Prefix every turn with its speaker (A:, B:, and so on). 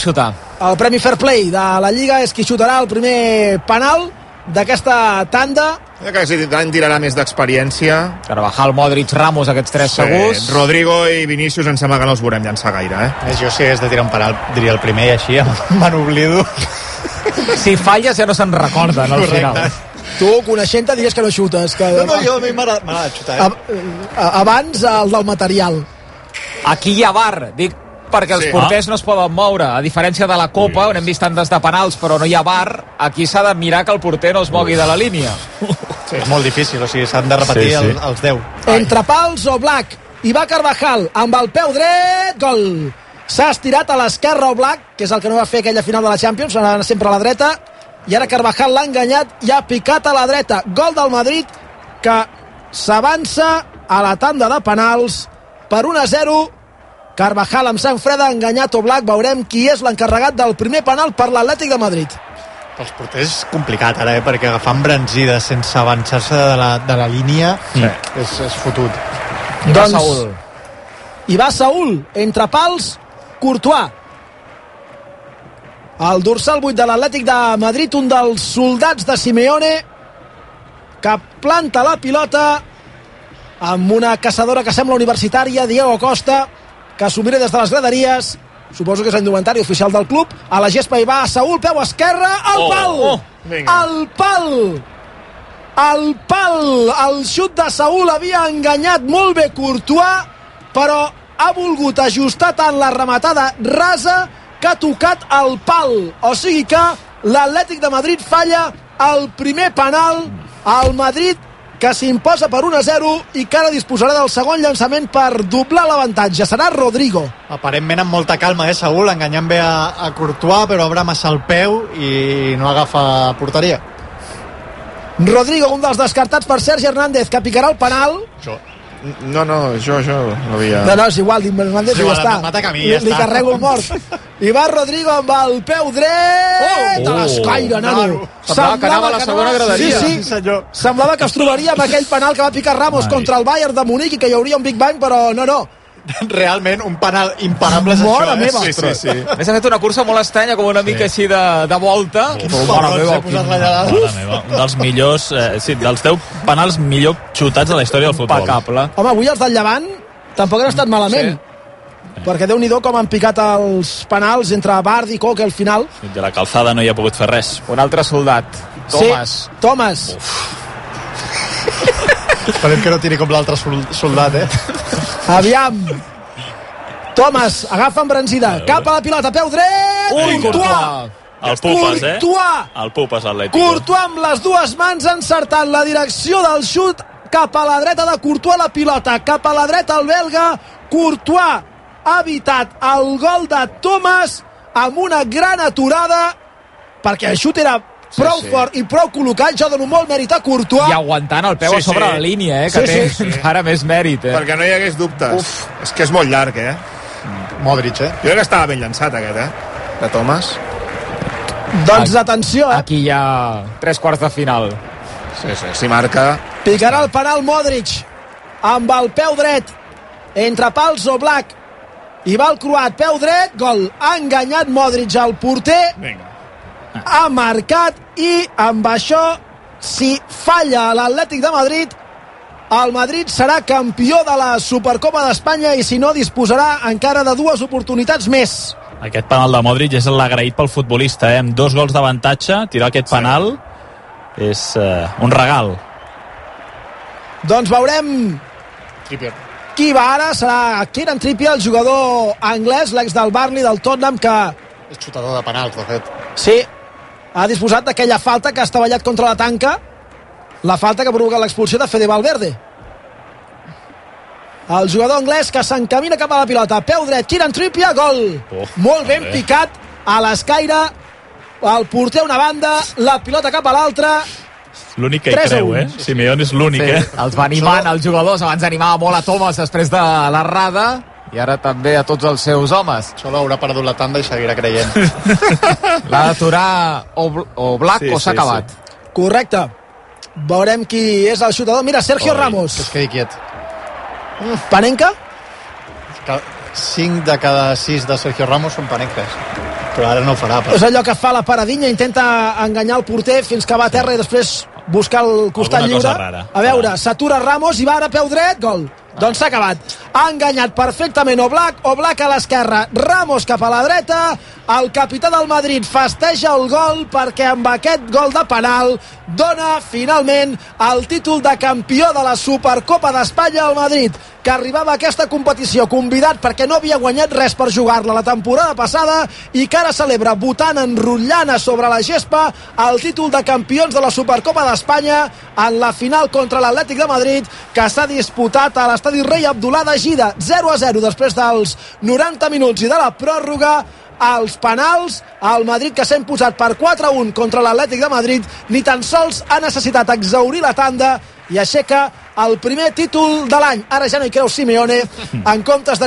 A: xutar.
B: El Premi Fair Play de la Lliga és qui xutarà el primer penal d'aquesta tanda.
C: Ja que tant tirarà més d'experiència.
A: Carvajal, Modric, Ramos, aquests tres
C: Sí,
A: segurs.
C: Rodrigo i Vinícius em sembla que no els veurem llançar gaire, eh?
D: Més jo si hagués de tirar un penal diria el primer i així me n'oblido.
A: Si falles ja no se'n recorden al
D: Correcte.
A: final.
B: Tu, coneixent-te, diries que no xutes. Que...
D: No, no, jo a mi m'agrada xutar. Eh?
B: a, abans el del material.
A: Aquí hi ha bar, dic perquè els
C: Sí.
A: porters no es poden moure. A diferència de la Copa, on hem vist tantes de penals, però no hi ha bar, aquí s'ha de mirar que el porter no es mogui de la línia.
D: Sí, és molt difícil, o sigui, s'han de repetir
E: Sí, sí.
D: El, els 10.
B: Entre pals o Black. I va Carvajal amb el peu dret, gol. S'ha estirat a l'esquerra o Black, que és el que no va fer aquella final de la Champions, anava sempre a la dreta, i ara Carvajal l'ha enganyat i ha picat a la dreta. Gol del Madrid, que s'avança a la tanda de penals per 1 a 0. Carvajal amb sang freda enganyat o Black. Veurem qui és l'encarregat del primer penal per l'Atlètic de Madrid.
D: Pels porters és complicat ara, eh? perquè agafar embranzides sense avançar-se de, la, de la línia sí. és, és fotut.
A: I va
B: Doncs-
A: Saúl.
B: I va Saúl, entre pals, Courtois. El dorsal 8 de l'Atlètic de Madrid, un dels soldats de Simeone, que planta la pilota amb una caçadora que sembla universitària, Diego Costa, que assumiré des de les graderies, suposo que és l'indumentari oficial del club, a la gespa hi va Saúl, peu esquerre, al
A: Oh,
B: pal!
A: oh,
C: vinga.
B: al pal! al pal el xut de Saúl havia enganyat molt bé Courtois però ha volgut ajustar tant la rematada rasa que ha tocat el pal o sigui que l'Atlètic de Madrid falla el primer penal al Madrid que s'imposa per 1 a 0 i que ara disposarà del segon llançament per doblar l'avantatge. Serà Rodrigo.
D: Aparentment amb molta calma, eh, Saúl, enganyant bé a, a Courtois, però obre massa el peu i no agafa porteria.
B: Rodrigo, un dels descartats per Sergi Hernández, que picarà el penal.
D: Això.
C: No, no, jo, jo l'havia...
B: No, no, és igual, dic Hernández i ja està. li,
D: ja
B: li
D: està.
B: carrego el mort. I va Rodrigo amb el peu dret
A: Oh!
B: a l'escaire, nano.
A: Nano. Semblava que anava a la segona graderia.
B: Sí,
D: Sí,
B: sí.
D: senyor.
B: Semblava que es trobaria amb aquell penal que va picar Ramos
E: Ai.
B: contra el Bayern de Munic i que hi hauria un Big Bang, però no, no.
D: Realment, un penal imparable és
B: Mare
D: això, eh?
B: meva.
C: Sí, sí, sí.
A: A més, ha fet una cursa molt estranya, com una mica així de, de volta. Però, mare meva,
D: S'ha posat la lladada.
E: Mare meva, un dels millors, eh, sí, dels 10 penals millor xutats de la història del futbol.
A: impecable.
B: Home, avui els del Llevant tampoc han estat malament. Sí. Perquè déu nhi com han picat els penals entre Bard i Coque al final.
E: De la calçada no hi ha pogut fer res.
A: Un altre soldat, Thomas.
B: Sí, Thomas.
D: Esperem que no tiri com l'altre sol- soldat, eh?
B: Aviam. Thomas agafa embranzida, cap a la pilota, peu dret,
A: Ui, Courtois.
E: El Pupes, eh?
B: Courtois.
E: El Pupes Atlètico.
B: Courtois amb les dues mans ha encertat la direcció del xut cap a la dreta de Courtois la pilota, cap a la dreta el belga, Courtois ha evitat el gol de Thomas amb una gran aturada perquè el xut era prou
C: sí.
B: fort i prou col·locat, jo dono molt mèrit a Courtois
A: I aguantant el peu
C: Sí,
A: a sobre
C: sí.
A: la línia, eh, que
B: Sí,
A: té
B: sí,
A: encara més mèrit. Eh?
C: Perquè no hi hagués dubtes. Uf. És que és molt llarg, eh?
D: Modric, eh?
C: Jo crec que estava ben llançat, aquest, eh? De Thomas.
B: doncs atenció, eh?
A: Aquí hi ha tres quarts de final.
C: Sí, sí, si marca...
B: Picarà el penal Modric amb el peu dret entre pals o Black i va el croat, peu dret, gol ha enganyat Modric al porter
C: Vinga.
B: Ha marcat i amb això si falla l'Atlètic de Madrid el Madrid serà campió de la Supercopa d'Espanya i si no disposarà encara de dues oportunitats més
E: Aquest penal de Modric és l'agraït pel futbolista, eh? Amb dos gols d'avantatge, tirar aquest penal és eh, un regal.
B: doncs veurem
D: Trippier.
B: qui va ara serà Kieran Trippier, el jugador anglès l'ex del Barney, del Tottenham que
D: És xutador de penals, de fet.
B: Sí, ha disposat d'aquella falta que ha estavellat contra la tanca, la falta que provoca l'expulsió de Fede Valverde. El jugador anglès que s'encamina cap a la pilota, peu dret, Kieran Trippier, gol!
E: Oh,
B: Molt ben
E: bé.
B: picat a l'escaire, el porter a una banda, la pilota cap a l'altra,
E: L'únic que hi
B: 3 a
E: creu,
B: 1.
E: eh? Simeone és l'únic,
A: Sí,
E: eh?
A: els va animant els jugadors, abans animava molt a Thomas després de l'errada i ara també a tots els seus homes.
D: Solo haurà perdut la tanda i seguirà creient.
A: L'ha d'aturar o, o Black
E: Sí,
A: o s'ha
E: sí,
A: acabat.
B: correcte. Veurem qui és el xutador. Mira, Sergio
E: Oi.
D: que es
B: Ramos.
D: quedi quiet.
B: Panenka?
D: Que 5 de cada 6 de Sergio Ramos són panenques. però ara no ho farà. Però...
B: És allò que fa la paradinha, intenta enganyar el porter fins que va a terra i després buscar el costat
E: Alguna
B: lliure.
E: cosa rara.
B: A veure, s'atura Ramos i va ara peu dret, gol. Doncs s'ha acabat. Ha enganyat perfectament Oblak, Oblak a l'esquerra, Ramos cap a la dreta, el capità del Madrid festeja el gol perquè amb aquest gol de penal dona finalment el títol de campió de la Supercopa d'Espanya al Madrid, que arribava a aquesta competició convidat perquè no havia guanyat res per jugar-la la temporada passada i que ara celebra votant enrotllant sobre la gespa el títol de campions de la Supercopa d'Espanya en la final contra l'Atlètic de Madrid que s'ha disputat a l'estadi Rei Abdullah de Gida 0 a 0 després dels 90 minuts i de la pròrroga als penals, el Madrid que s'ha imposat per 4 a 1 contra l'Atlètic de Madrid ni tan sols ha necessitat exaurir la tanda i aixeca el primer títol de l'any. Ara ja no hi creu Simeone en comptes de